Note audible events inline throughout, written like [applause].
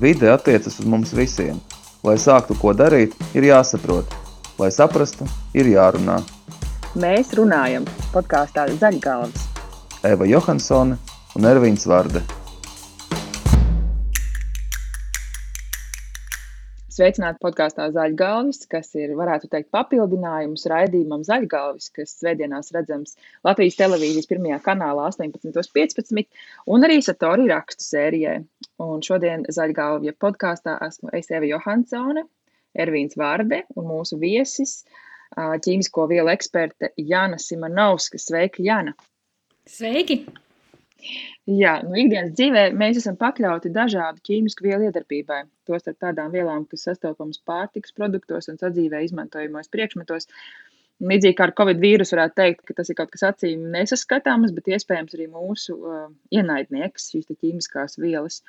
Vide attiecas uz mums visiem. Lai sāktu ko darīt, ir jāsaprot. Lai saprastu, ir jārunā. Mēs runājam podkāstā Zaļgalvas. Eva Johansone un Ervīns Vārde. Sveicināti podkāstā Zaļgalvis, kas ir, varētu teikt, papildinājums raidījumam Zaļgalvis, kas svētdienās redzams Latvijas televīzijas pirmajā kanālā 18.15 un arī Satori rakstu sērijai. Un šodien Zaļgalvja podkāstā esmu es Eva Johansone, Ervīns Vārde un mūsu viesis ķīmisko vielu eksperte Jana Simonovska. Sveika, Jana! Sveiki! Jā, nu, ikdienas dzīvē mēs esam pakļauti dažādu ķīmisku vielu iedarbībai. Tostarp tādām vielām, kas sastopamas pārtikas produktos un sadzīvē izmantojamos priekšmetos. Līdzīgi kā ar Covid vīrusu, varētu teikt, ka tas ir kaut kas acīm nesaskatāms, bet iespējams arī mūsu uh, ienaidnieks, šīs ķīmiskās vielas.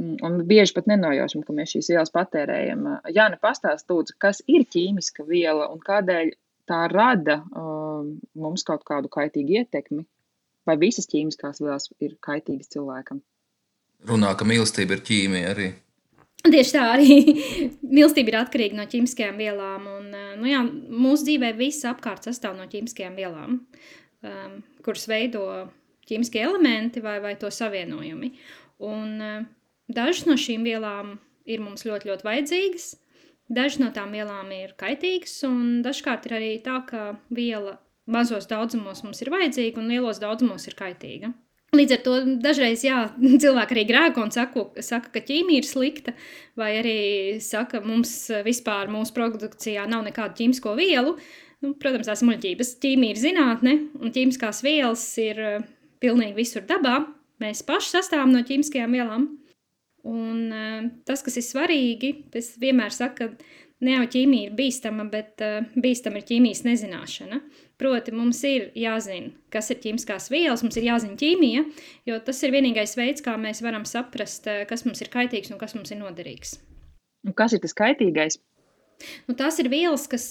Un bieži pat nenojaušam, ka mēs šīs vielas patērējam. Jā, nu pastāst, lūdzu, kas ir ķīmiska viela un kādēļ tā rada uh, mums kaut kādu kaitīgu ietekmi vai visas ķīmiskās vielas ir kaitīgas cilvēkam? Runā, ka mīlestība ir ķīmija arī. Tieši tā arī [laughs] mīlestība ir atkarīga no ķīmiskajām vielām. Un, eh, nu jā, mūsu dzīvē viss apkārt sastāv no ķīmiskajām vielām, um, kuras veido ķīmiskie elementi vai, vai to savienojumi. Un, uh, dažas no šīm vielām ir mums ļoti, ļoti vajadzīgas. Dažas no tām vielām ir kaitīgas, un dažkārt ir arī tā, ka viela mazos daudzumos mums ir vajadzīga un lielos daudzumos ir kaitīga. Līdz ar to dažreiz jā, [laughs] cilvēki arī grēko un saka, saka, ka ķīmija ir slikta, vai arī saka, ka mums vispār mūsu produkcijā nav nekādu ķīmisko vielu. Nu, protams, tās ir muļķības. Ķīmija ir zinātne, un ķīmiskās vielas ir uh, pilnīgi visur dabā. Mēs paši sastāvam no ķīmiskajām vielām. Un uh, tas, kas ir svarīgi, es vienmēr saku, ka ne jau ķīmija ir bīstama, bet uh, bīstama ir ķīmijas nezināšana. Proti, mums ir jāzina, kas ir ķīmiskās vielas, mums ir jāzina ķīmija, jo tas ir vienīgais veids, kā mēs varam saprast, eh, kas mums ir kaitīgs un kas mums ir noderīgs. Un kas ir tas kaitīgais? Nu, tās ir vielas, kas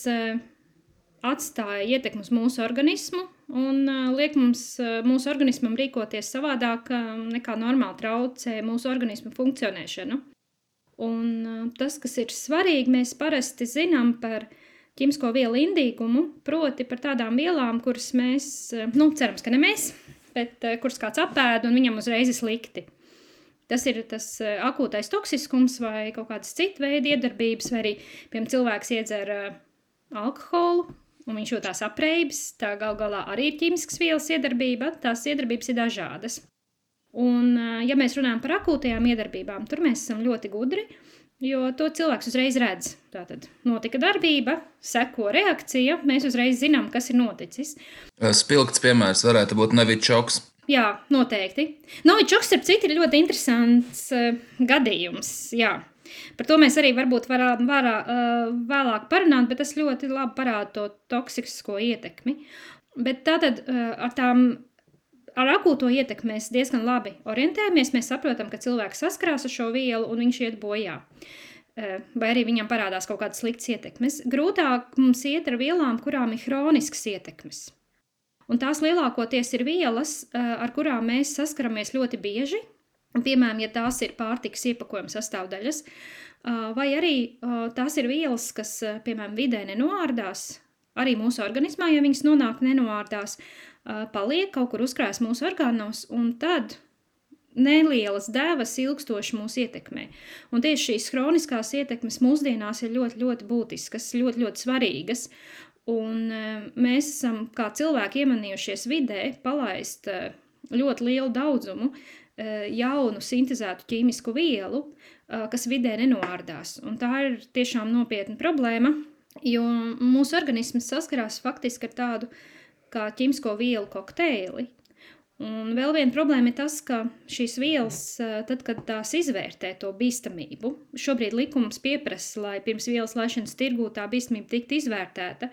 atstāja ietekmi uz mūsu organismu un liek mums, mūsu organismam rīkoties savādāk, nekā normāli traucē mūsu organismu funkcionēšanu. Un tas, kas ir svarīgi, mēs parasti zinām par ķīmisko vielu indīgumu, proti par tādām vielām, kuras mēs, nu, cerams, ka ne mēs, bet kuras kāds apēd un viņam uzreiz ir slikti. Tas ir tas akūtais toksiskums vai kaut kādas citas veida iedarbības, vai arī, piemēram, cilvēks iedzer alkoholu, un viņš jūtās apreibis, tā gal galā arī ir ķīmiskas vielas iedarbība, tās iedarbības ir dažādas. Un, ja mēs runājam par akūtajām iedarbībām, tur mēs esam ļoti gudri, Jo to cilvēks uzreiz redz. Tātad notika darbība, seko reakcija, mēs uzreiz zinām, kas ir noticis. Spilgts piemērs varētu būt Nevičoks. Jā, noteikti. Novičoks, starp citu, ir ļoti interesants uh, gadījums. Jā. Par to mēs arī varbūt varam varā, vēlāk parunāt, bet tas ļoti labi parāda to toksisko ietekmi. Bet tātad ar tām ar akūto ietekmi mēs diezgan labi orientējamies. Mēs saprotam, ka cilvēks saskarās ar šo vielu un viņš iet bojā. Vai arī viņam parādās kaut kādas sliktas ietekmes. Grūtāk mums iet ar vielām, kurām ir hroniskas ietekmes. Un tās lielākoties ir vielas, ar kurām mēs saskaramies ļoti bieži. Piemēram, ja tās ir pārtikas iepakojuma sastāvdaļas, vai arī tās ir vielas, kas, piemēram, vidē nenoārdās, arī mūsu organismā, ja viņas nonāk nenoārdās, paliek kaut kur uzkrājas mūsu orgānos, un tad nelielas devas ilgstoši mūs ietekmē. Un tieši šīs chroniskās ietekmes mūsdienās ir ļoti, ļoti būtiskas, ļoti, ļoti svarīgas. Un mēs esam kā cilvēki iemanījušies vidē palaist ļoti lielu daudzumu jaunu sintēzētu ķīmisku vielu, kas vidē nenoārdās. Un tā ir tiešām nopietna problēma, jo mūsu organisms saskarās faktiski ar tādu uh, kā ķīmisko vielu kokteili. Un vēl viena problēma ir tas, ka šīs vielas, tad, kad tās izvērtē to bīstamību, šobrīd likums pieprasa, lai pirms vielas laišanas tirgū tā bīstamība tiktu izvērtēta,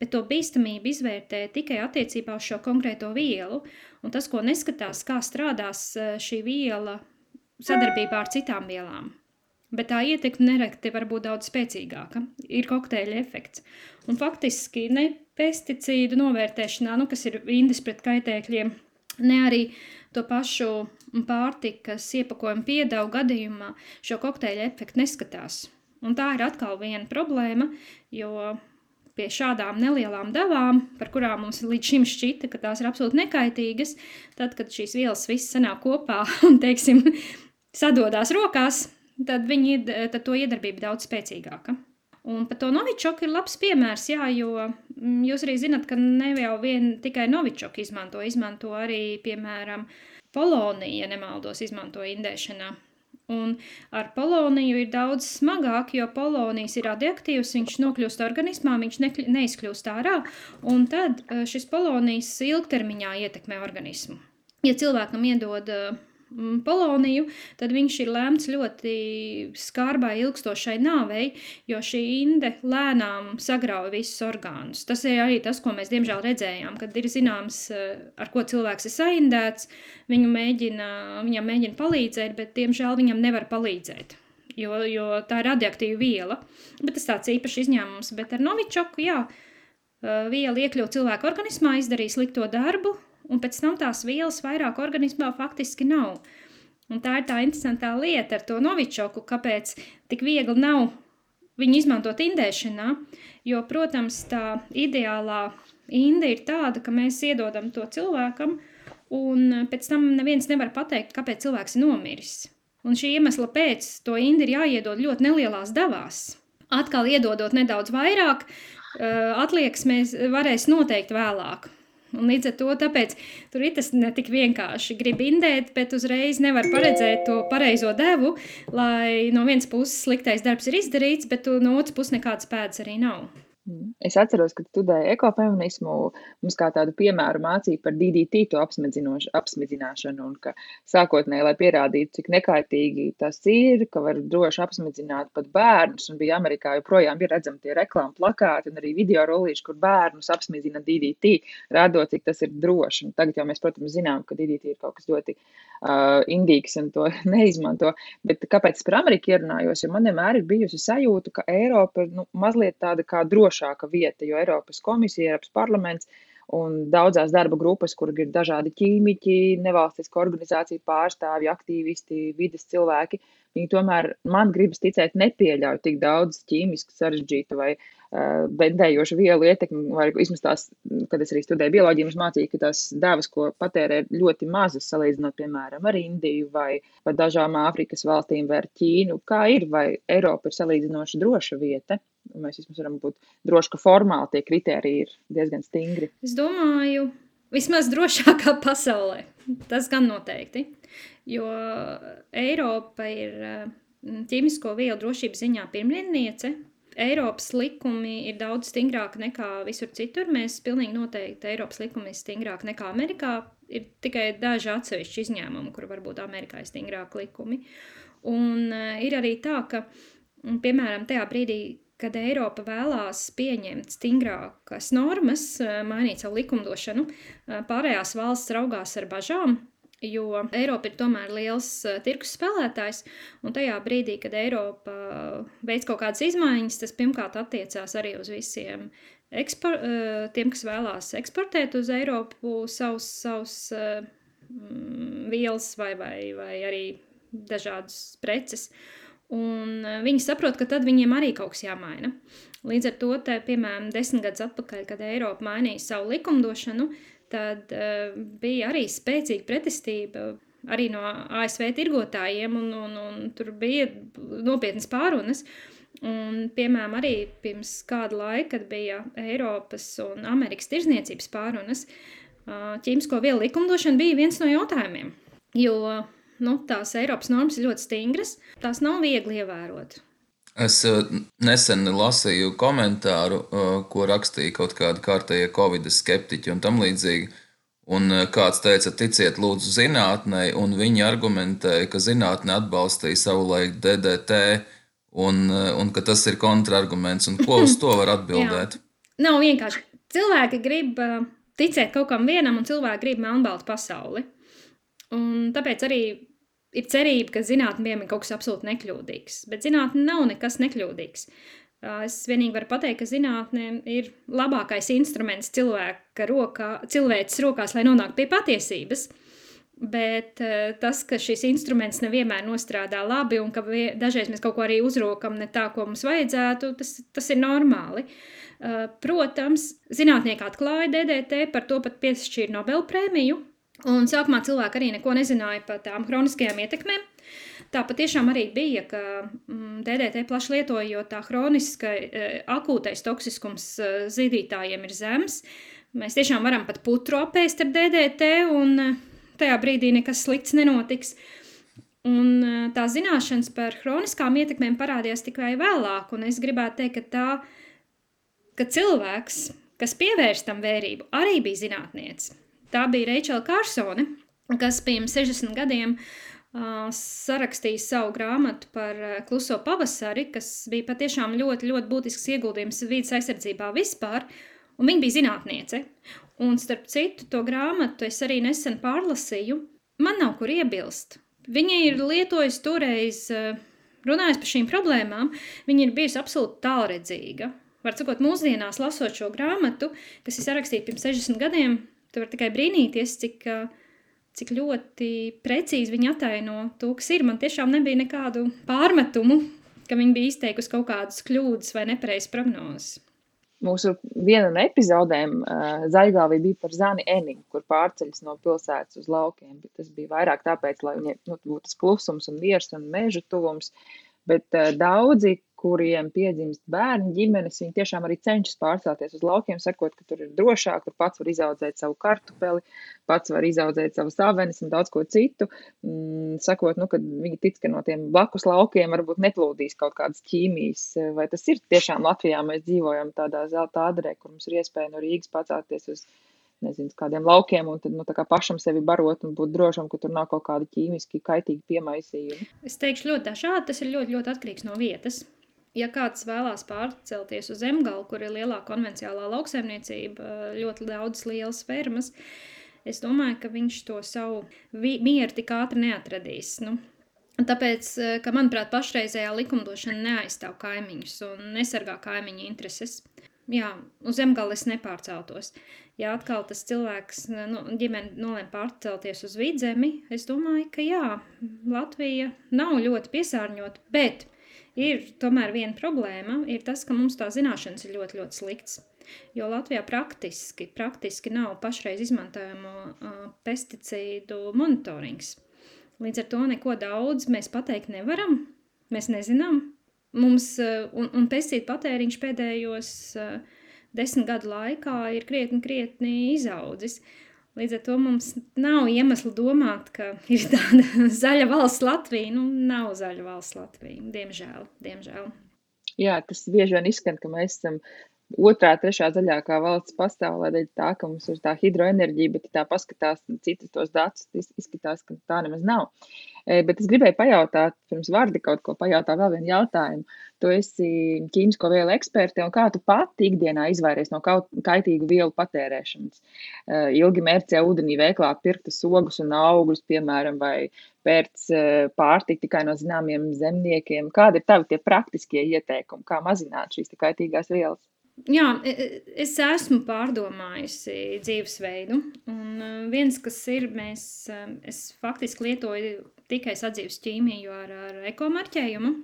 bet to bīstamību izvērtē tikai attiecībā uz šo konkrēto vielu, un tas, ko neskatās, kā strādās šī viela sadarbībā ar citām vielām. Bet tā ietekme nerekti var būt daudz spēcīgāka. Ir kokteļa efekts. Un faktiski ne pesticīdu novērtēšanā, nu, kas ir indis pret kaitēkļiem, ne arī to pašu pārtikas iepakojuma piedevu gadījumā šo kokteļa efektu neskatās. Un tā ir atkal viena problēma, jo pie šādām nelielām devām, par kurām mums līdz šim šķita, ka tās ir absolūti nekaitīgas, tad, kad šīs vielas viss sanāk kopā [laughs] un, teiksim, sadodās rokās, tad, viņi, tad to iedarbība daudz spēcīgāka. Un par to novičoku ir labs piemērs, jā, jo mm, jūs arī zinat, ka ne jau vien tikai novičoku izmanto, izmanto arī, piemēram, polonija, ja nemaldos, izmanto indēšanā. Un ar poloniju ir daudz smagāk, jo polonijas ir radioaktīvs, viņš nokļūst organismā, viņš ne, neizkļūst ārā, un tad eh, šis polonijas ilgtermiņā ietekmē organismu. Ja cilvēkam iedod uh, poloniju, tad viņš ir lēmts ļoti skarbai, ilgstošai nāvei, jo šī inde lēnām sagrauj visus orgānus. Tas ir arī tas, ko mēs diemžēl redzējām, kad ir zināms, eh, ar ko cilvēks ir saindēts, viņu mēģina, viņam mēģina palīdzēt, bet diemžēl viņam nevar palīdzēt. Jo, jo tā ir radioaktīva viela. Bet tas tāds īpašs izņēmums. Bet ar novičoku, jā, eh, viela iekļūt cilvēku organismā, izdarīja slikto darbu, un pēc tam tās vielas vairāk organismā faktiski nav. Un tā ir tā interesantā lieta ar to novičoku, kāpēc tik viegli nav viņu izmantot indēšanā, jo, protams, tā ideālā inde ir tāda, ka mēs iedodam to cilvēkam, un pēc tam neviens nevar pateikt, kāpēc cilvēks ir nomiris. Un šī iemesla pēc to indi ir jāiedod ļoti nelielās devās. Atkal iedodot nedaudz vairāk, atliekas mēs varēs noteikt vēlāk. Un līdz ar to tāpēc, tur ir tas ne tik vienkārši. Gribu indēt, bet uzreiz nevar paredzēt to pareizo devu, lai no vienas puses sliktais darbs ir izdarīts, bet no otras puses nekādas pēdas arī nav. Mm. Es atceros, ka studēju ekofeminismu, mums kā tādu piemēru mācīja par DDT to apsmidzināšanu, un ka sākotnēji, lai pierādītu, cik nekaitīgi tas ir, ka var droši apsmidzināt pat bērnus, un bija Amerikā joprojām ir redzami tie reklāmu plakāti un arī video rolīši, kur bērnus apsmidzina DDT, rādot, cik tas ir droši. Un tagad jau mēs, protams, zinām, ka DDT ir kaut kas ļoti uh, indīgs un to [laughs] neizmanto, bet kāpēc par Ameriku ierunājos, jo man vienmēr ir bijusi sajūta, ka Eiropa ir nu, mazliet tāda kā droša drošāka vieta, jo Eiropas komisija, Eiropas parlaments un daudzās darba grupas, kur ir dažādi ķīmiķi, nevalstiska organizācija pārstāvji, aktīvisti, vidas cilvēki, viņi tomēr, man gribas ticēt, nepieļauj tik daudz ķīmisku sarežģītu vai uh, bendējošu vielu ietekmi, vai vismaz tās, kad es arī studēju bioloģiju, mums mācīja, ka tās devas, ko patērē, ir ļoti mazas, salīdzinot, piemēram, ar Indiju vai, vai dažām Āfrikas valstīm vai ar Ķīnu. Kā ir, vai Eiropa ir salīdzinoši droša vieta? Mēs vismaz varam būt droši, ka formāli tie kriteriji ir diezgan stingri. Es domāju, vismaz drošākā [laughs] pasaulē. Tas gan noteikti. Jo Eiropa ir mm, ķīmisko vielu drošības ziņā pirmrindniece. Eiropas likumi ir daudz stingrāki nekā visur citur. Mēs pilnīgi noteikti Eiropas likumi ir stingrāki nekā Amerikā. Ir tikai daži atsevišķi izņēmumi, kur varbūt Amerikā ir stingrāki likumi. Un uh, ir arī tā, ka, piemēram, tajā brīdī, kad Eiropa vēlās pieņemt stingrākas normas, eh, mainīt savu likumdošanu, eh, pārējās valsts raugās ar bažām, jo Eiropa ir tomēr liels eh, tirgus spēlētājs, un tajā brīdī, kad Eiropa veids kaut kādas izmaiņas, tas pirmkārt attiecās arī uz visiem ekspor, tiem, kas vēlās eksportēt uz Eiropu savus, savus vielas vai, vai, vai arī dažādas preces. Un eh, viņi saprot, ka tad viņiem arī kaut kas jāmaina. Līdz ar to, te, piemēram, desmit gadus atpakaļ, kad Eiropa mainīja savu likumdošanu, tad uh, bija arī spēcīga pretestība arī no ASV tirgotājiem, un, un, un tur bija nopietnas pārunas. Un, piemēram, arī pirms kāda laika, kad bija Eiropas un Amerikas tirzniecības pārunas, uh, ķīmisko vielu likumdošana bija viens no jautājumiem. Jo nu, tās Eiropas normas ir ļoti stingras, tās nav viegli ievērot. Es uh, nesen lasīju komentāru, uh, ko rakstīja kaut kādi kārtējie covid skeptiķi un tam līdzīgi. Un uh, kāds teica, ticiet, lūdzu, zinātnē, un viņi argumentēja, ka zinātnē atbalstīja savulaik DDT, un, un ka tas ir kontrarguments. Un ko uz to var [laughs] atbildēt? Nav vienkārši. Cilvēki grib ticēt kaut kam vienam, un cilvēki grib melnbaltu pasauli. Un tāpēc arī ir cerība, ka zinātnē ir kaut kas absolūti nekļūdīgs. Bet zinātnē nav nekas nekļūdīgs. Es vienīgi varu pateikt, ka zinātnē ir labākais instruments cilvēka rokā, cilvēks rokās, lai nonāktu pie patiesības. Bet tas, ka šis instruments nevienmēr nostrādā labi un ka dažreiz mēs kaut ko arī uzrokam ne tā, ko mums vajadzētu, tas, tas ir normāli. Protams, zinātnieki atklāja DDT, par to pat piešķīra Nobel prēmiju. Un sākumā cilvēki arī neko nezināja par tām kroniskajām ietekmēm. Tā patiešām arī bija, ka mm, DDT plaši lietojot, tā hroniskā, akūtais toksiskums zīdītājiem ir zems. Mēs tiešām varam pat putru apēst ar DDT, un tajā brīdī nekas slikts nenotiks. Un tā zināšanas par hroniskām ietekmēm parādījās tikai vēlāk, un es gribētu teikt, ka tā, ka cilvēks, kas pievērst tam vērību, arī bija zinātniece. Tā bija Reičela Kārsone, kas pirms 60 gadiem sarakstīja savu grāmatu par kluso pavasari, kas bija patiešām ļoti, ļoti būtisks ieguldījums vidas aizsardzībā vispār, un viņa bija zinātniece. Un starp citu, to grāmatu es arī nesen pārlasīju. Man nav kur iebilst. Viņa ir lietojusi toreiz, runājot par šīm problēmām, viņa ir bijusi absolūti tālredzīga. Var sakot, mūsdienās lasot šo grāmatu, kas ir sarakstīta pirms 60 gadiem, tu vari tikai brīnīties, cik, cik ļoti precīzi viņa ataino to, kas ir. Man tiešām nebija nekādu pārmetumu, ka viņa bija izteikusi kaut kādas kļūdas vai nepareizas prognozes. Mūsu viena no epizodēm uh, Zaļgāvī bija par Zani Enigu, kur pārceļas no pilsētas uz laukiem, tas bija vairāk tāpēc, lai viņai nu, būtu tas klusums un miers un meža tuvums, bet uh, daudzi kuriem piedzimst bērni ģimenes, viņi tiešām arī cenšas pārcelties uz laukiem, sakot, ka tur ir drošāk, kur pats var izaudzēt savu kartupeli, pats var izaudzēt savus avenes un daudz ko citu. Mm, sakot, nu, ka viņi tic, ka no tiem blakus laukiem varbūt neplūdīs kaut kādas ķīmijas. Vai tas ir tiešām Latvijā? Mēs dzīvojam tādā zelta ādrē, kur mums ir iespēja no Rīgas pacelties uz nezinu, kādiem laukiem, un tad nu, pašam sevi barot un būt drošam, ka tur nav kaut kāda ķīmiski kaitīgi piemaisījumi. Es teikšu ļoti dažādi, tas ir ļoti, ļoti atkarīgs no vietas. Ja kāds vēlās pārcelties uz Zemgalu, kur ir lielā konvencionālā lauksaimniecība, ļoti daudz lielas fermas, es domāju, ka viņš to savu mieru tik ātri neatradīs. Nu, Tāpēc, ka, manuprāt, pašreizējā likumdošana neaizstāv kaimiņus un nesargā kaimiņu intereses. Jā, uz zemgala es nepārceltos. Ja atkal tas cilvēks, nu, ģimene nolēma pārcelties uz vidzemi, es domāju, ka jā, Latvija nav ļoti piesārņota, bet Ir tomēr viena problēma, ir tas, ka mums tā zināšanas ir ļoti, ļoti slikts. Jo Latvijā praktiski, praktiski nav pašreiz izmantojamo uh, pesticīdu monitorings. Līdz ar to neko daudz mēs pateikt nevaram, mēs nezinām. Mums, uh, un, un pesticīdu patēriņš pēdējos uh, desmit gadu laikā ir krietni, krietni izaudzis. Uh, Līdz ar to mums nav iemesla domāt, ka ir tāda [laughs] zaļa valsts Latvija. Nu, nav zaļa valsts Latvija, diemžēl. diemžēl. Jā, tas bieži vien izskan, ka mēs esam otrā, trešā zaļākā valsts pasaulē, dēļ tā, ka mums ir tā hidroenerģija, bet tā paskatās citus tos datus, izskatās, ka tā nemaz nav. E, bet es gribēju pajautāt, pirms vārdi kaut ko pajautāt, vēl vienu jautājumu. Tu esi ķīmisko vielu eksperte, un kā tu pati ikdienā izvairies no kaut kaitīgu vielu patērēšanas? E, ilgi mērcē ūdenī veiklā pirktas ogus un augļus, piemēram, vai pērc e, pārtiku tikai no zināmiem zemniekiem. Kādi ir tavi tie praktiskie ieteikumi, kā mazināt šīs kaitīgās vielas? Jā, e, e, es esmu pārdomājusi dzīvesveidu. Un e, viens, kas ir, mēs, es faktiski lietoju tikai sadzīves ķīmiju ar, ar ekomarķējumu.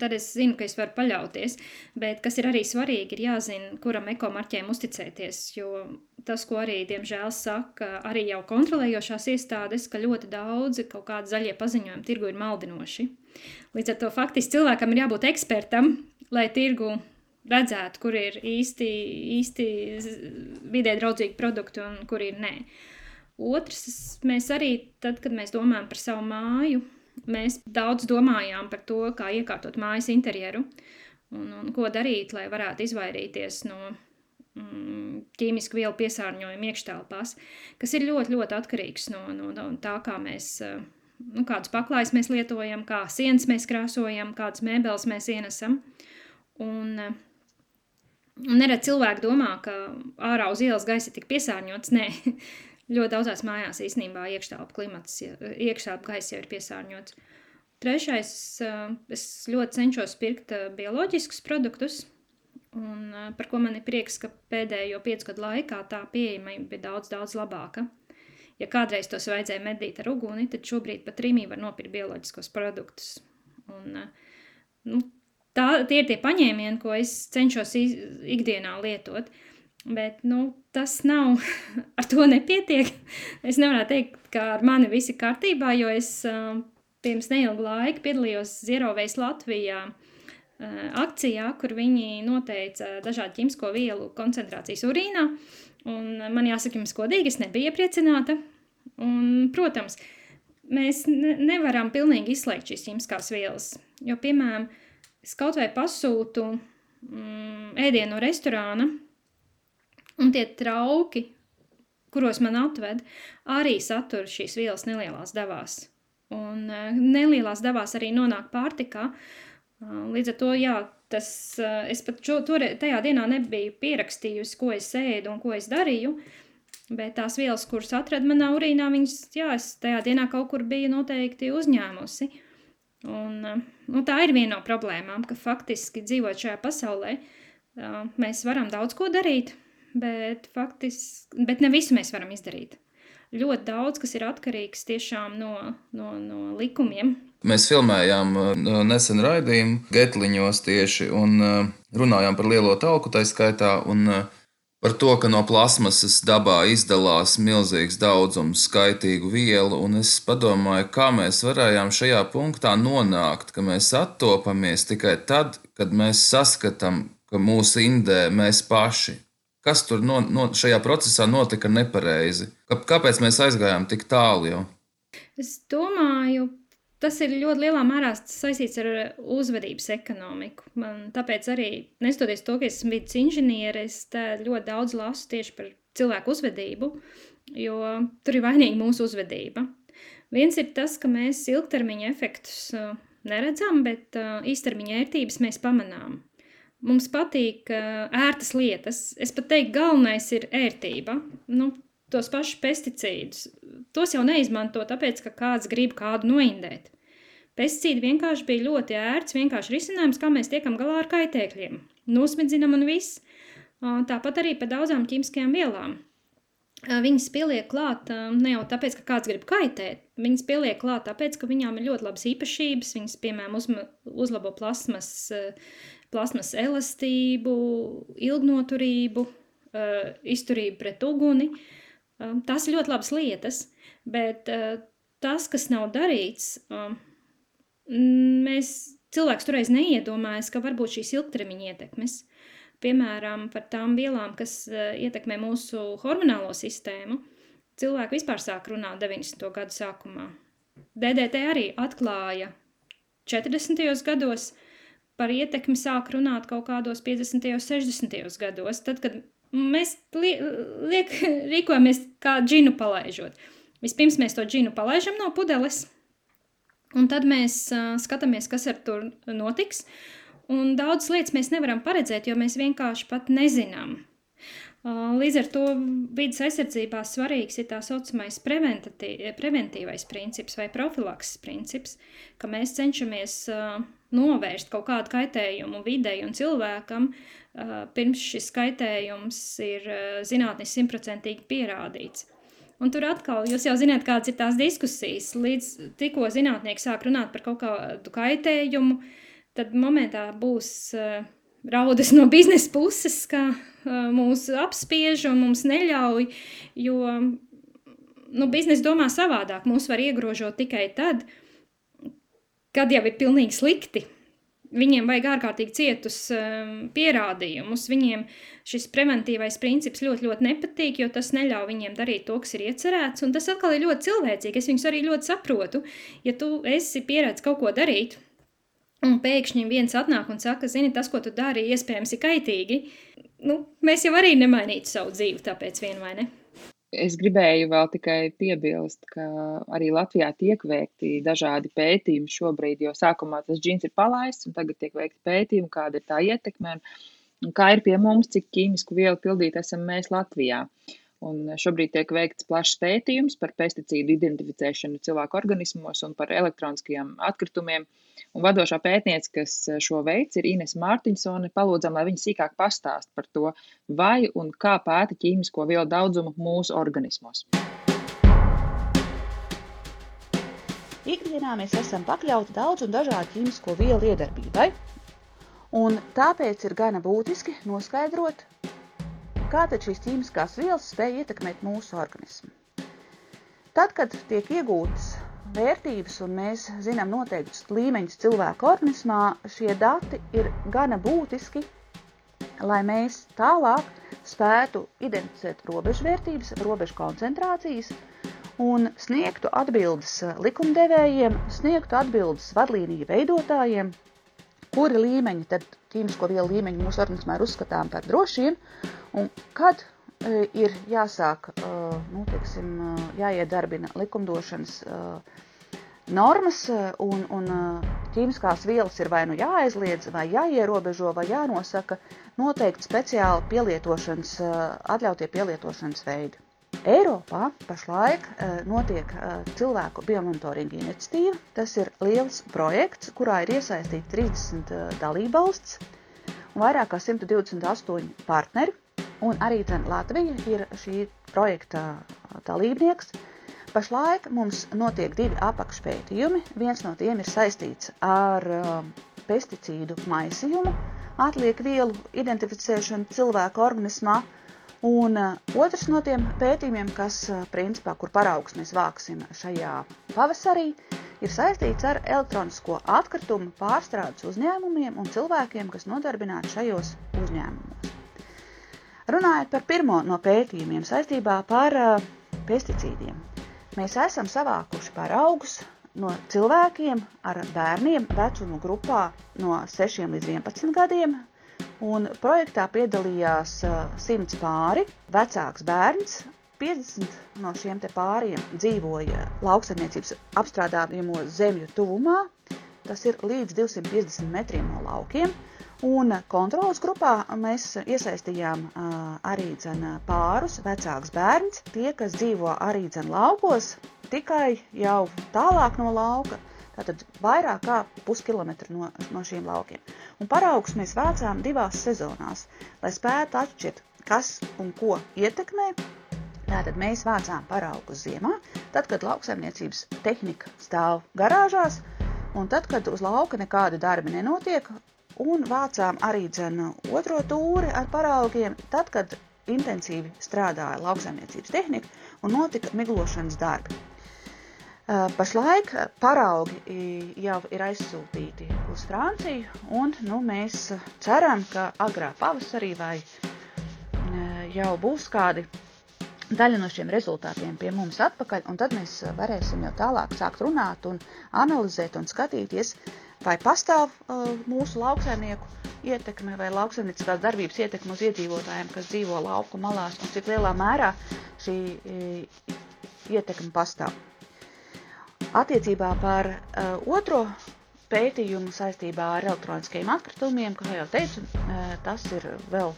Tad es zinu, ka es varu paļauties, bet kas ir arī svarīgi, ir jāzina, kuram ekomarķēm uzticēties, jo tas, ko arī, diemžēl, saka arī jau kontrolējošās iestādes, ka ļoti daudzi kaut kādi zaļie paziņojumi tirgu ir maldinoši. Līdz ar to faktiski cilvēkam ir jābūt ekspertam, lai tirgu redzētu, kur ir īsti, īsti vidē draudzīgi produkti un kur ir nē. Otrs, mēs arī, tad, kad mēs domājam par savu māju, mēs daudz domājām par to, kā iekārtot mājas interjeru un, un ko darīt, lai varētu izvairīties no mm, ķīmisku vielu piesārņojuma iekštelpās, kas ir ļoti, ļoti atkarīgs no, no, no tā, kā mēs, nu, kādas paklājas mēs lietojam, kā sienas mēs krāsojam, kādas mēbeles mēs ienesam. Un, Un neredz cilvēki domā, ka ārā uz ielas gaisa ir tik piesārņots. Nē, [laughs] ļoti daudzās mājās īstenībā iekštelpu klimats, iekštelpu gaisa jau ir piesārņots. Trešais, es ļoti cenšos pirkt bioloģiskus produktus, un par ko man ir prieks, ka pēdējo piecu gadu laikā tā pieejamība bija daudz, daudz labāka. ja kādreiz tos vajadzēja medīt ar uguni, tad šobrīd pat Rīmī var nopirkt bioloģiskos produktus. Un, nu, tā, tie ir tie paņēmieni, ko es cenšos ikdienā lietot. Bet nu, tas nav, [laughs] ar to nepietiek. [laughs] Es nevaru teikt, ka ar mani viss ir kārtībā, jo es uh, pirms neilga laika piedalījos Zierovējas Latvijā uh, akcijā, kur viņi noteica dažādu ķīmisko vielu koncentrācijas urīnā. Un man jāsaka, jums godīgi, es nebiju iepriecināta. Un, protams, mēs ne nevaram pilnīgi izslēgt šīs ķīmiskās vielas, jo, piemēram, es kaut vai pasūtu mm, ēdienu no restorāna, Un tie trauki, kuros man atved, arī satur šīs vielas nelielās devās. Un uh, nelielās devās arī nonāk pārtikā. Uh, līdz ar to, jā, tas, uh, es pat šo, tur, tajā dienā nebiju pierakstījusi, ko es ēdu un ko es darīju, bet tās vielas, kuras atradu manā urīnā, viņas, jā, es tajā dienā kaut kur biju noteikti uzņēmusi. Un, uh, nu, tā ir viena no problēmām, ka faktiski dzīvot šajā pasaulē, uh, mēs varam daudz ko darīt, bet, faktiski, bet ne visu mēs varam izdarīt. Ļoti daudz kas ir atkarīgs tiešām no, no, no likumiem. Mēs filmējām uh, nesen raidījumu Getliņos tieši un runājām par lielo talku tā skaitā. Un, Par to, ka no plasmasas dabā izdalās milzīgs daudzums skaitīgu vielu, un es padomāju, kā mēs varējām šajā punktā nonākt, ka mēs attopamies tikai tad, kad mēs saskatām, ka mūsu indē mēs paši Kas tur no, no šajā procesā notika nepareizi? Kāpēc mēs aizgājām tik tālu jau? Es domāju, tas ir ļoti lielā mērā saistīts ar uzvedības ekonomiku. Man tāpēc arī, nestoties to, ka esmu vidus inženiere, es ļoti daudz lasu tieši par cilvēku uzvedību, jo tur ir vainīga mūsu uzvedība. Viens ir tas, ka mēs ilgtermiņa efektus uh, neredzam, bet uh, īstermiņa ērtības mēs pamanām. Mums patīk uh, ērtas lietas. Es pat teiktu, galvenais ir ērtība. Nu, tos pašus pesticīdus. Tos jau neizmanto tāpēc, ka kāds grib kādu noindēt. Pesticīdi vienkārši bija ļoti ērts, vienkārši risinājums, kā mēs tiekam galā ar kaitēkļiem. Nosmidzinam un viss. Tāpat arī par daudzām ķīmiskajām vielām. Viņas pieliek klāt ne jau tāpēc, ka kāds grib kaitēt, viņas pieliek klāt tāpēc, ka viņām ir ļoti labas īpašības. Viņas, piemēram, uzma, uzlabo plasmas plasmas elastību, ilgnoturību, izturību pret uguni. Tās ir ļoti labas lietas, bet tas, kas nav darīts, mēs cilvēks toreiz neiedomājas, ka varbūt šīs ilgtermiņa ietekmes, piemēram, par tām vielām, kas uh, ietekmē mūsu hormonālo sistēmu, cilvēki vispār sāk runāt 90. gadu sākumā. DDT arī atklāja 40. gados, par ietekmi sāk runāt kaut kādos 50. un 60. gados, tad, kad mēs li liek, [laughs] rīkojamies kā džinu palaižot. Vispirms mēs to džinu palaižam no pudeles, un tad mēs uh, skatāmies, kas ar tur notiks, un daudz lietas mēs nevaram paredzēt, jo mēs vienkārši pat nezinām. Uh, līdz ar to vidas aizsardzībā svarīgs ir tā saucamais preventīvais princips vai profilakses princips, ka mēs cenšamies uh, novērst kaut kādu kaitējumu videi un cilvēkam, pirms šis kaitējums ir zinātniski simtprocentīgi pierādīts. Un tur atkal, jūs jau zināt, kādas ir tās diskusijas. Līdz tikko zinātnieki sāk runāt par kaut kādu kaitējumu, tad momentā būs raudas no biznesa puses, ka mūs apspiež un mums neļauj, jo nu, biznesa domā savādāk. Mūs var iegrožot tikai tad, kad jau ir pilnīgi slikti. Viņiem vajag ārkārtīgi cietus um, pierādījumus. Viņiem šis preventīvais princips ļoti, ļoti nepatīk, jo tas neļauj viņiem darīt to, kas ir iecerēts. Un tas atkal ir ļoti cilvēcīgi. Es viņus arī ļoti saprotu. Ja tu esi pieredzējis kaut ko darīt, un pēkšņi viens atnāk un saka, zini, tas, ko tu dari, iespējams ir kaitīgi, nu, mēs jau arī nemainītu savu dzīvi tāpēc vien vai ne. Es gribēju vēl tikai piebilst, ka arī Latvijā tiek veikti dažādi pētījumi šobrīd, jo sākumā tas džins ir palaists, un tagad tiek veikti pētījumi, kāda ir tā ietekme, un kā ir pie mums, cik ķīmisku vielu pildīt esam mēs Latvijā. Un šobrīd tiek veikts plašs pētījums par pesticīdu identificēšanu cilvēku organismos un par elektroniskajiem atkritumiem. Un vadošā pētniece, kas šo veids, ir Ines Mārtiņsone. Palūdzam, lai viņa sīkāk pastāst par to, vai un kā pēta ķīmisko vielu daudzumu mūsu organismos. ikdienā mēs esam pakļauti daudz un dažādu ķīmisko vielu iedarbībai. Un tāpēc ir gana būtiski noskaidrot, kā tad šīs ķīmiskās vielas spēj ietekmēt mūsu organismu. Tad, kad tiek iegūtas vērtības un mēs zinām noteiktus līmeņus cilvēka organismā, šie dati ir gana būtiski, lai mēs tālāk spētu identificēt robežvērtības, robežu koncentrācijas un sniegtu atbildes likumdevējiem, sniegtu atbildes vadlīniju veidotājiem, kuri līmeņi, tad ķīmisko vielu līmeņi mūsu organismā ir uzskatām par drošiem, un kad ir jāsāk, e, nu, teiksim, e, jāiedarbina likumdošanas normas, un, un ķīmiskās vielas ir vai nu jāaizliedz, vai jāierobežo, vai jānosaka noteikti speciāli pielietošanas, atļautie pielietošanas veidi. Eiropā pašlaik notiek cilvēku biomonitoringa iniciatīva. Tas ir liels projekts, kurā ir iesaistīti 30 dalībvalsts un vairāk kā 128 partneri. Un arī Latvija ir šī projekta dalībnieks. Pašlaik mums notiek divi apakšpētījumi. Viens no tiem ir saistīts ar pesticīdu maisījumu, atlieku vielu identificēšanu cilvēka organismā. Un otrs no tiem pētījumiem, kas, principā, kur paraugs mēs vāksim šajā pavasarī, ir saistīts ar elektronisko atkritumu pārstrādes uzņēmumiem un cilvēkiem, kas nodarbināti šajos uzņēmumos. Runājot par pirmo no pētījumiem saistībā par uh, pesticīdiem, mēs esam savākuši paraugus no cilvēkiem ar bērniem vecumu grupā no 6 līdz 11 gadiem, Un projektā piedalījās simts pāri, vecāks bērns. 50 no šiem pāriem dzīvoja lauksaimniecības apstrādājamo zemju tuvumā. Tas ir līdz 250 metriem no laukiem. Un kontrolas grupā mēs iesaistījām arī dzen, pārus, vecāks bērns, tie, kas dzīvo arī dzen, laukos, tikai jau tālāk no lauka, tātad vairāk kā puskilometru no, no šiem laukiem un paraugus mēs vācām divās sezonās, lai spētu atšķirt, kas un ko ietekmē. Tātad mēs vācām paraugus ziemā, tad, kad lauksaimniecības tehnika stāv garāžās, un tad, kad uz lauka nekāda darba nenotiek, un vācām arī dzenu otro tūri ar paraugiem, tad, kad intensīvi strādāja lauksaimniecības tehnika un notika miglošanas darbi. Pašlaik paraugi jau ir aizsūtīti uz Franciju, un nu, mēs ceram, ka agrā pavasarī vai jau būs kādi daļa no šiem rezultātiem pie mums atpakaļ, un tad mēs varēsim jau tālāk sākt runāt un analizēt un skatīties, vai pastāv uh, mūsu lauksaimnieku ietekme vai lauksaimnieciskās darbības ietekme uz iedzīvotājiem, kas dzīvo lauku malās, un cik lielā mērā šī uh, ietekme pastāv. Attiecībā par uh, otro pētījumu saistībā ar elektroniskajiem atkritumiem, kā jau teicu, uh, tas ir vēl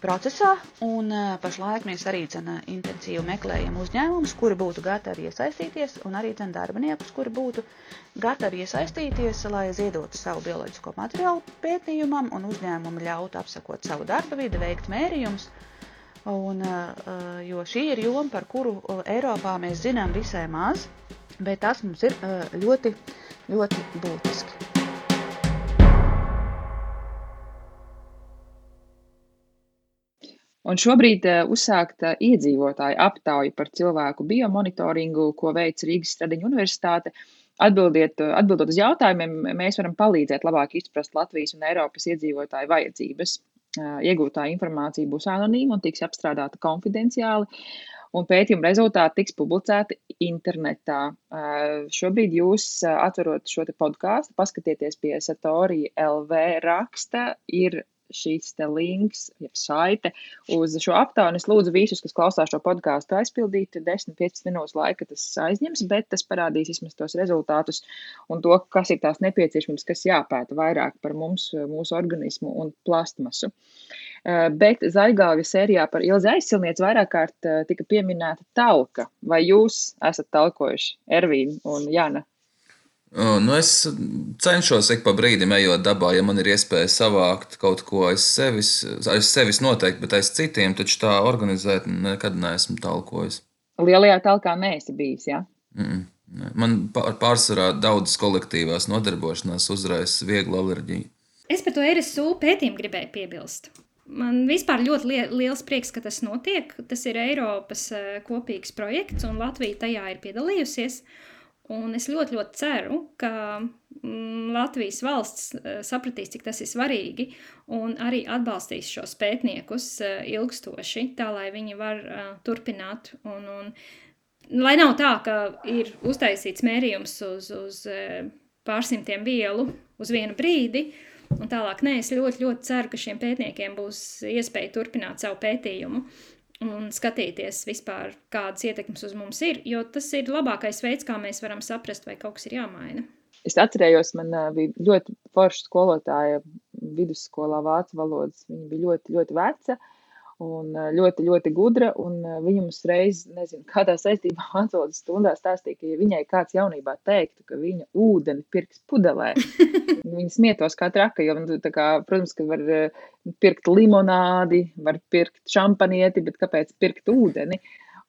procesā, un pašlaik mēs arī cena, intensīvi meklējam uzņēmumus, kuri būtu gatavi iesaistīties, un arī cena darbiniekus, kuri būtu gatavi iesaistīties, lai ziedotu savu bioloģisko materiālu pētījumam, un uzņēmumi ļautu apsakot savu darba vidi, veikt mērījumus. Un, jo šī ir joma, par kuru Eiropā mēs zinām visai maz, bet tas mums ir ļoti, ļoti būtiski. Un šobrīd uh, uzsākta iedzīvotāju aptauja par cilvēku biomonitoringu, ko veic Rīgas Stradiņa Universitāte. Atbildiet, atbildot uz jautājumiem, mēs varam palīdzēt labāk izprast Latvijas un Eiropas iedzīvotāju vajadzības. Iegūtā informācija būs anonīma un tiks apstrādāta konfidenciāli un pētījuma rezultāti tiks publicēti internetā. Šobrīd jūs atverot šo podkāstu, paskatieties pie Satori LV raksta, ir šīs links, jeb saite uz šo aptaujā. Es lūdzu visus, kas klausās šo podkāstu, aizpildīt 10-15 minūtes laika. Tas aizņems, bet tas parādīs vismaz tos rezultātus un to, kas ir tās nepieciešamības, kas jāpēta vairāk par mums, mūsu organismu un plastmasu. Eh, bet Zaigāļa sērijā par Ilzi aizsilnieci vairāk kārt eh, tika pieminēta talka. Vai jūs esat talkojuši, Ervīna un Jana? Nu, es cenšos ik pa brīdim ejot dabā, ja man ir iespēja savākt kaut ko aiz sevis, aiz sevis noteikti, bet aiz citiem, taču tā organizēt nekad neesmu talkojis. Lielajā talkā neesi bijis, jā? Ja? Mm, Man pārsvarā daudzas kolektīvās nodarbošanās uzraisa viegla alerģija. Es par to RSU pētījumu gribēju piebilst. Man vispār ļoti li liels prieks, ka tas notiek. Tas ir Eiropas uh, kopīgs projekts, un Latvija tajā ir piedalījusies. Un es ļoti, ļoti ceru, ka mm, Latvijas valsts uh, sapratīs, cik tas ir svarīgi, un arī atbalstīs šos pētniekus uh, ilgstoši, tā lai viņi var uh, turpināt. Un, un, lai nav tā, ka ir uztaisīts mērījums uz, uz pārsimtiem vielu uz vienu brīdi, un tālāk nē, es ļoti, ļoti ceru, ka šiem pētniekiem būs iespēja turpināt savu pētījumu un skatīties vispār, kādas ietekmes uz mums ir, jo tas ir labākais veids, kā mēs varam saprast, vai kaut kas ir jāmaina. Es atcerējos, man bija ļoti forša skolotāja vidusskolā vācu valodas. Viņa bija ļoti, ļoti veca un ļoti, ļoti gudra. Viņa mums reiz, nezinu, kādā saistībā [laughs] vācu stundā stāstīja, ka, ja viņai kāds jaunībā teiktu, ka viņa ūdeni pirks pudelē, [laughs] viņa smietos kā traka, jo, nu, kā, protams, ka var pirkt limonādi, var pirkt šampanieti, bet kāpēc pirkt ūdeni?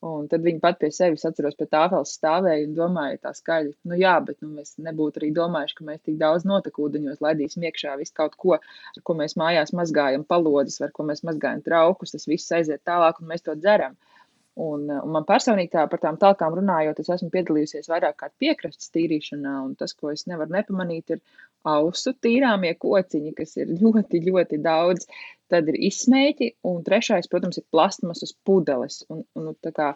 Un tad viņa pat pie sevis atceros pie tāfeles stāvēja un domāja tā skaļi, nu jā, bet nu, mēs nebūtu arī domājuši, ka mēs tik daudz notekūdeņos laidīsim iekšā visu kaut ko, ar ko mēs mājās mazgājam palodas, ar ko mēs mazgājam traukus, tas viss aiziet tālāk un mēs to dzeram. Un, un man personīgi tā, par tām talkām runājot, es esmu piedalījusies vairāk kārt piekrastes tīrīšanā, un tas, ko es nevaru nepamanīt, ir ausu tīrāmie kociņi, kas ir ļoti, ļoti daudz. Tad ir izsmēķi, un trešais, protams, ir plastmasas pudeles. Un, un, tā kā,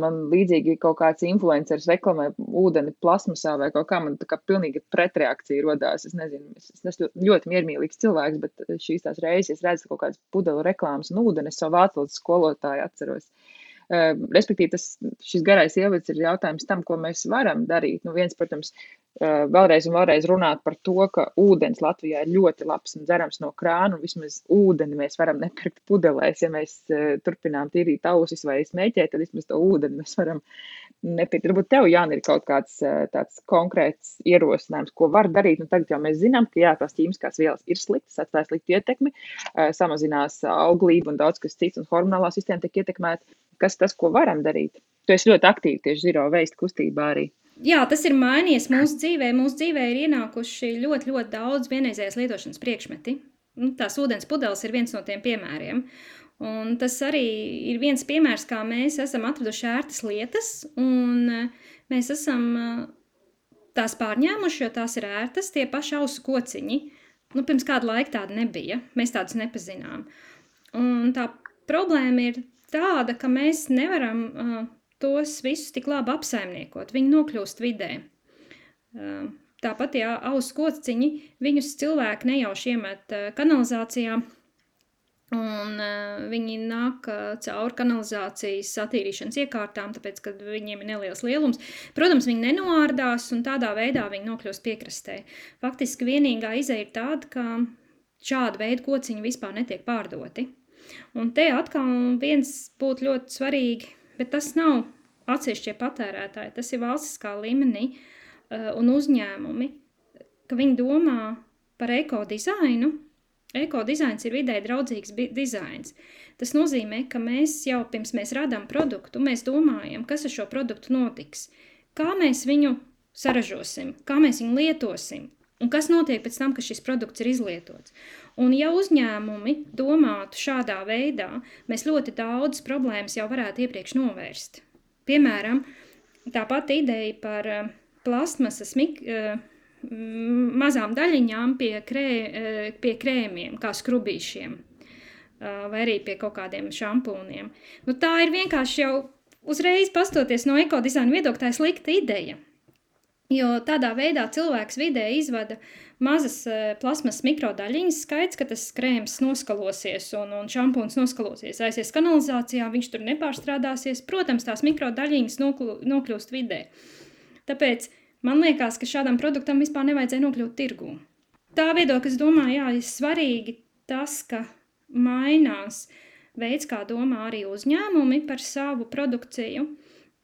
man līdzīgi kaut kāds influenceris reklamē ūdeni plasmasā vai kaut kā, man tā kā pilnīgi pretreakcija rodās. Es nezinu, es, es esmu ļoti miermīlīgs cilvēks, bet šīs tās reizes es redzu kaut kādas pudelu reklāmas un ūdeni, es savu vācu skolotāju atceros. Respektīvi, tas, šis garais ievads ir jautājums tam, ko mēs varam darīt. Nu, viens, protams, vēlreiz un vēlreiz runāt par to, ka ūdens Latvijā ir ļoti labs un dzerams no krāna, un vismaz ūdeni mēs varam nepirkt pudelēs. Ja mēs turpinām tīrīt ausis vai smēķēt, tad vismaz to ūdeni mēs varam nepirkt. Varbūt tev, Jāni, ir kaut kāds tāds konkrēts ierosinājums, ko var darīt. Nu, tagad jau mēs zinām, ka jā, tās ķīmiskās vielas ir sliktas, atstāja sliktu ietekmi, samazinās auglību un daudz kas cits, un hormonālā sistēma tiek ietekmēta kas tas, ko varam darīt. Tu esi ļoti aktīvi tieši zero veist kustībā arī. Jā, tas ir mainījies mūsu dzīvē. Mūsu dzīvē ir ienākuši ļoti, ļoti daudz vienreizējas lietošanas priekšmeti. Nu, tās ūdens pudeles ir viens no tiem piemēriem. Un tas arī ir viens piemērs, kā mēs esam atraduši ērtas lietas, un eh, mēs esam eh, tās pārņēmuši, jo tās ir ērtas, tie paši ausu kociņi. Nu, pirms kāda laika tāda nebija, mēs tādus nepazinām. Un tā problēma ir tāda, ka mēs nevaram uh, tos visus tik labi apsaimniekot. Viņi nokļūst vidē. Uh, tāpat, ja ausu kociņi, viņus cilvēki nejauši iemet uh, kanalizācijā, un uh, viņi nāk uh, cauri kanalizācijas attīrīšanas iekārtām, tāpēc, ka viņiem ir neliels lielums. Protams, viņi nenoārdās, un tādā veidā viņi nokļūst piekrastē. Faktiski vienīgā izeja ir tāda, ka šāda veida kociņi vispār netiek pārdoti. Un te atkal viens būtu ļoti svarīgi, bet tas nav atsevišķie patērētāji, tas ir valstiskā līmenī uh, un uzņēmumi, ka viņi domā par ekodizainu. Ekodizains ir vidē draudzīgs dizains. Tas nozīmē, ka mēs jau pirms mēs radām produktu, mēs domājam, kas ar šo produktu notiks, kā mēs viņu saražosim, kā mēs viņu lietosim, un kas notiek pēc tam, kad šis produkts ir izlietots. Un ja uzņēmumi domātu šādā veidā, mēs ļoti daudz problēmas jau varētu iepriekš novērst. Piemēram, tā pati ideja par uh, plastmasas mik, uh, mazām daļiņām pie, krē, uh, pie krēmiem, kā skrubīšiem, vai arī pie kaut kādiem šampūniem. Nu, tā ir vienkārši jau uzreiz pastoties no ekodizaina viedokļa, tā ir slikta ideja. Jo tādā veidā cilvēks vidē izvada mazas uh, plasmas mikrodaļiņas, skaidrs, ka tas krēms noskalosies un, un šampūns noskalosies, aizies kanalizācijā, viņš tur nepārstrādāsies. Protams, tās mikrodaļiņas nokļūst vidē. Tāpēc man liekas, ka šādam produktam vispār nevajadzēja nokļūt tirgū. Tā viedokļa, es domāju, jā, ir svarīgi tas, ka mainās veids, kā domā arī uzņēmumi par savu produkciju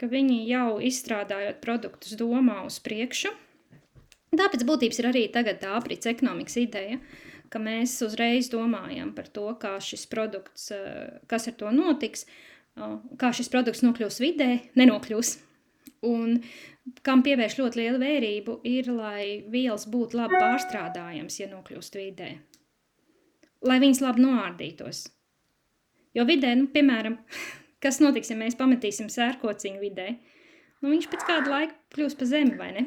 ka viņi jau izstrādājot produktus domā uz priekšu. Tāpēc būtības ir arī tagad tā aprits ekonomikas ideja, ka mēs uzreiz domājam par to, kā šis produkts, eh, kas ar to notiks, kā šis produkts nokļūs vidē, nenokļūs. Un kam pievērš ļoti lielu vērību, ir, lai vielas būtu labi pārstrādājamas, ja nokļūst vidē. Lai viņas labi noārdītos. Jo vidē, nu, piemēram, [laughs] kas notiks, ja mēs pametīsim sērkociņu vidē? Nu, viņš pēc kāda laika kļūs pa zemi, vai ne?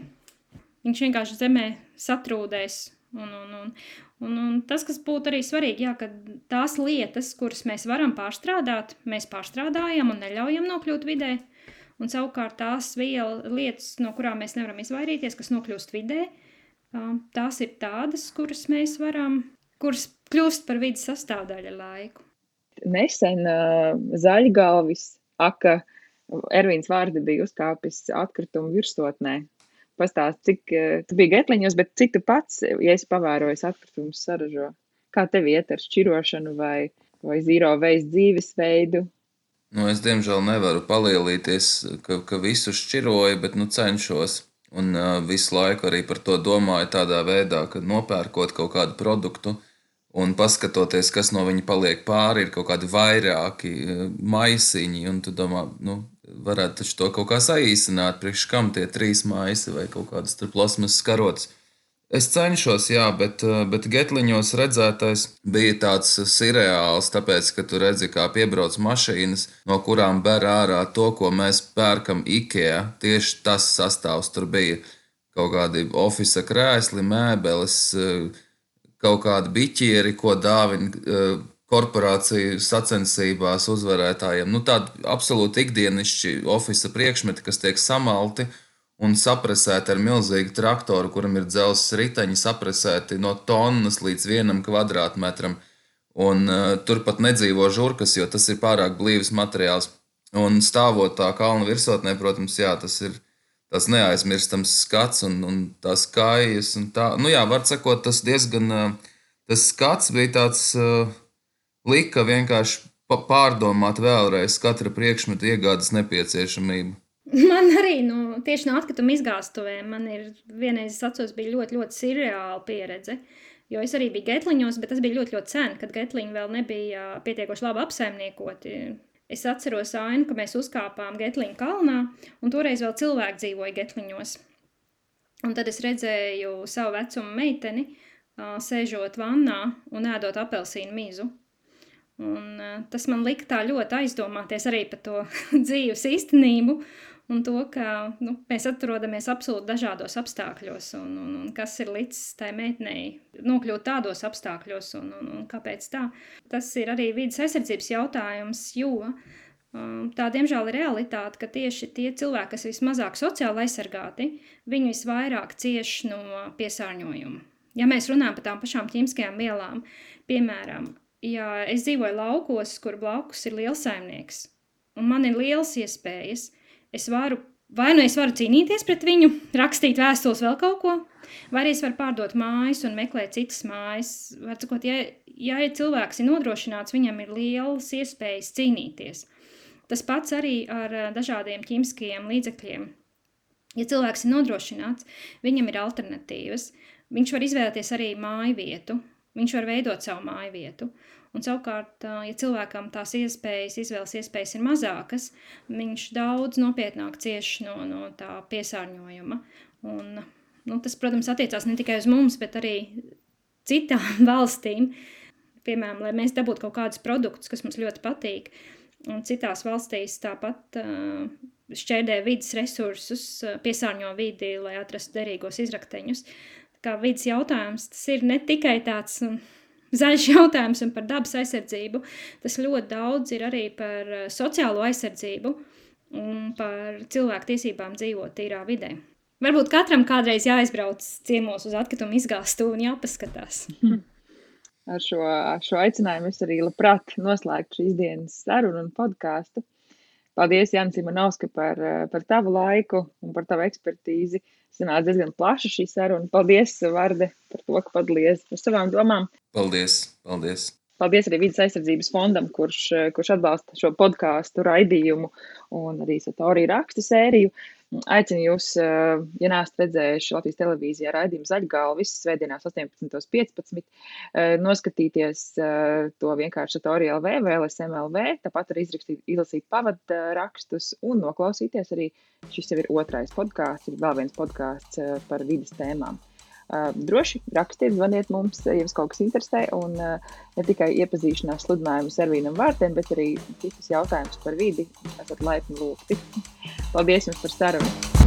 Viņš vienkārši zemē satrūdēs. Un, un, un, un, un tas, kas būtu arī svarīgi, jā, ka tās lietas, kuras mēs varam pārstrādāt, mēs pārstrādājam un neļaujam nokļūt vidē. Un savukārt tās viela, lietas, no kurām mēs nevaram izvairīties, kas nokļūst vidē, tās ir tādas, kuras mēs varam, kuras kļūst par vidas sastāvdaļu laiku. Nesen uh, zaļgalvis, aka Ervīns vārdi bija uzkāpis atkritumu virsotnē. Pastāst, cik uh, tu biji getliņos, bet cik tu pats, ja esi pavērojis atkritumus saražo? Kā tev iet ar šķirošanu vai, vai zīro veids dzīvesveidu? Nu, es diemžēl nevaru palielīties, ka, ka visu šķiroju, bet nu, cenšos. Un uh, visu laiku arī par to domāju tādā veidā, ka nopērkot kaut kādu produktu, uh, Un paskatoties, kas no viņa paliek pāri, ir kaut kādi vairāki eh, maisiņi. Un tu domā, nu, varētu to kaut kā saīsināt, priekš kam tie trīs maisi vai kaut kādas plasmas karotes. Es cenšos, jā, bet, eh, bet getliņos redzētais bija tāds surreāls, tāpēc, ka tu redzi, kā piebrauc mašīnas, no kurām ber ārā to, ko mēs pērkam IKEA. Tieši tas sastāvs tur bija kaut kādi oficiāli krēsli, mēbeles eh, kaut kādi biķieri, ko dāvina uh, korporāciju sacensībās uzvarētājiem. Nu, tādi absolūti ikdienišķi oficiāli priekšmeti, kas tiek samalti un saprasēti ar milzīgu traktoru, kuram ir dzelzs riteņi, saprasēti no tonnas līdz vienam kvadrātmetram. Un uh, turpat nedzīvo žurkas, jo tas ir pārāk blīvs materiāls. Un stāvot tā kalna virsotnē, protams, jā, tas ir tas neaizmirstams skats un, un tās kājas. Tā. Nu, jā, var sakot, tas diezgan, tas skats bija tāds, lika vienkārši pārdomāt vēlreiz katra priekšmeta iegādes nepieciešamību. [laughs] Man arī nu, tieši no atkrituma izgāstuvēm man ir vienreiz atceros, bija ļoti, ļoti surreāla pieredze. Jo es arī biju getliņos, bet tas bija ļoti, ļoti sen, kad getliņi vēl nebija pietiekoši labi apsaimniekoti. Es atceros ainu, ka mēs uzkāpām Getliņa kalnā, un toreiz vēl cilvēki dzīvoja Getliņos. Un tad es redzēju savu vecumu meiteni, sēžot vannā un ēdot apelsīnu mizu. Un, tas man lika tā ļoti aizdomāties arī par to [laughs] dzīves īstenību un to, ka nu, mēs atrodamies absolūti dažādos apstākļos, un, un, un kas ir līdz tai meitenei nokļūt tādos apstākļos, un, un, un kāpēc tā. Tas ir arī vidas aizsardzības jautājums, jo um, tā diemžēl ir realitāte, ka tieši tie cilvēki, kas vismazāk sociāli aizsargāti, viņi visvairāk cieš no piesārņojuma. Ja mēs runājam par tām pašām ķīmiskajām vielām, piemēram, ja es dzīvoju laukos, kur blakus ir liels saimnieks, un man ir liels iespējas – es varu, vai nu es varu cīnīties pret viņu, rakstīt vēstules vēl kaut ko, vai arī es varu pārdot mājas un meklēt citas mājas. Var sakot, ja, ja cilvēks ir nodrošināts, viņam ir lielas iespējas cīnīties. Tas pats arī ar dažādiem ķīmiskajiem līdzekļiem. Ja cilvēks ir nodrošināts, viņam ir alternatīvas. Viņš var izvēlēties arī māju vietu, viņš var veidot savu māju vietu. Un savukārt, ja cilvēkam tās iespējas, izvēles iespējas ir mazākas, viņš daudz nopietnāk cieš no, no tā piesārņojuma. Un, nu, tas, protams, attiecās ne tikai uz mums, bet arī citām [laughs] valstīm. Piemēram, lai mēs dabūtu kaut kādus produktus, kas mums ļoti patīk, un citās valstīs tāpat uh, šķērdē vidas resursus, uh, piesārņo vidi, lai atrastu derīgos izrakteņus. Kā vidas jautājums, tas ir ne tikai tāds. Uh, zaļš jautājums un par dabas aizsardzību. Tas ļoti daudz ir arī par eh, sociālo aizsardzību un par cilvēku tiesībām dzīvot tīrā vidē. Varbūt katram kādreiz jāizbrauc ciemos uz atkritumu izgāstu un jāpaskatās. Ar šo, šo aicinājumu es arī labprāt noslēgtu šīs dienas sarunu un podkāstu. Paldies, Jānis Imanovski, par, eh, par tavu laiku un par tavu ekspertīzi. Sanāca diezgan plaša šī saruna. Paldies, Varde, par to, ka padalījies par savām domām. Paldies! paldies. Paldies arī Vides aizsardzības fondam, kurš, kurš atbalsta šo podkāstu raidījumu un arī Satorija rakstu sēriju. Aicinu jūs, ja neesat redzējuši Latvijas televīzijā raidījumu zaļgalvu visas svētdienās 18.15, noskatīties to vienkārši Torielv vai LSMLV, tāpat arī izrakstīt, izlasīt pavadu rakstus un noklausīties arī, šis jau ir otrais podkāsts, ir vēl viens podkāsts par vidas tēmām. Droši rakstiet, zvaniet mums, ja jums kaut kas interesē, un ne tikai iepazīšanās sludinājumu ar vīnam vārtiem, bet arī citus jautājumus par vidi esat laipni lūgti. [laughs] Paldies jums par sarunu!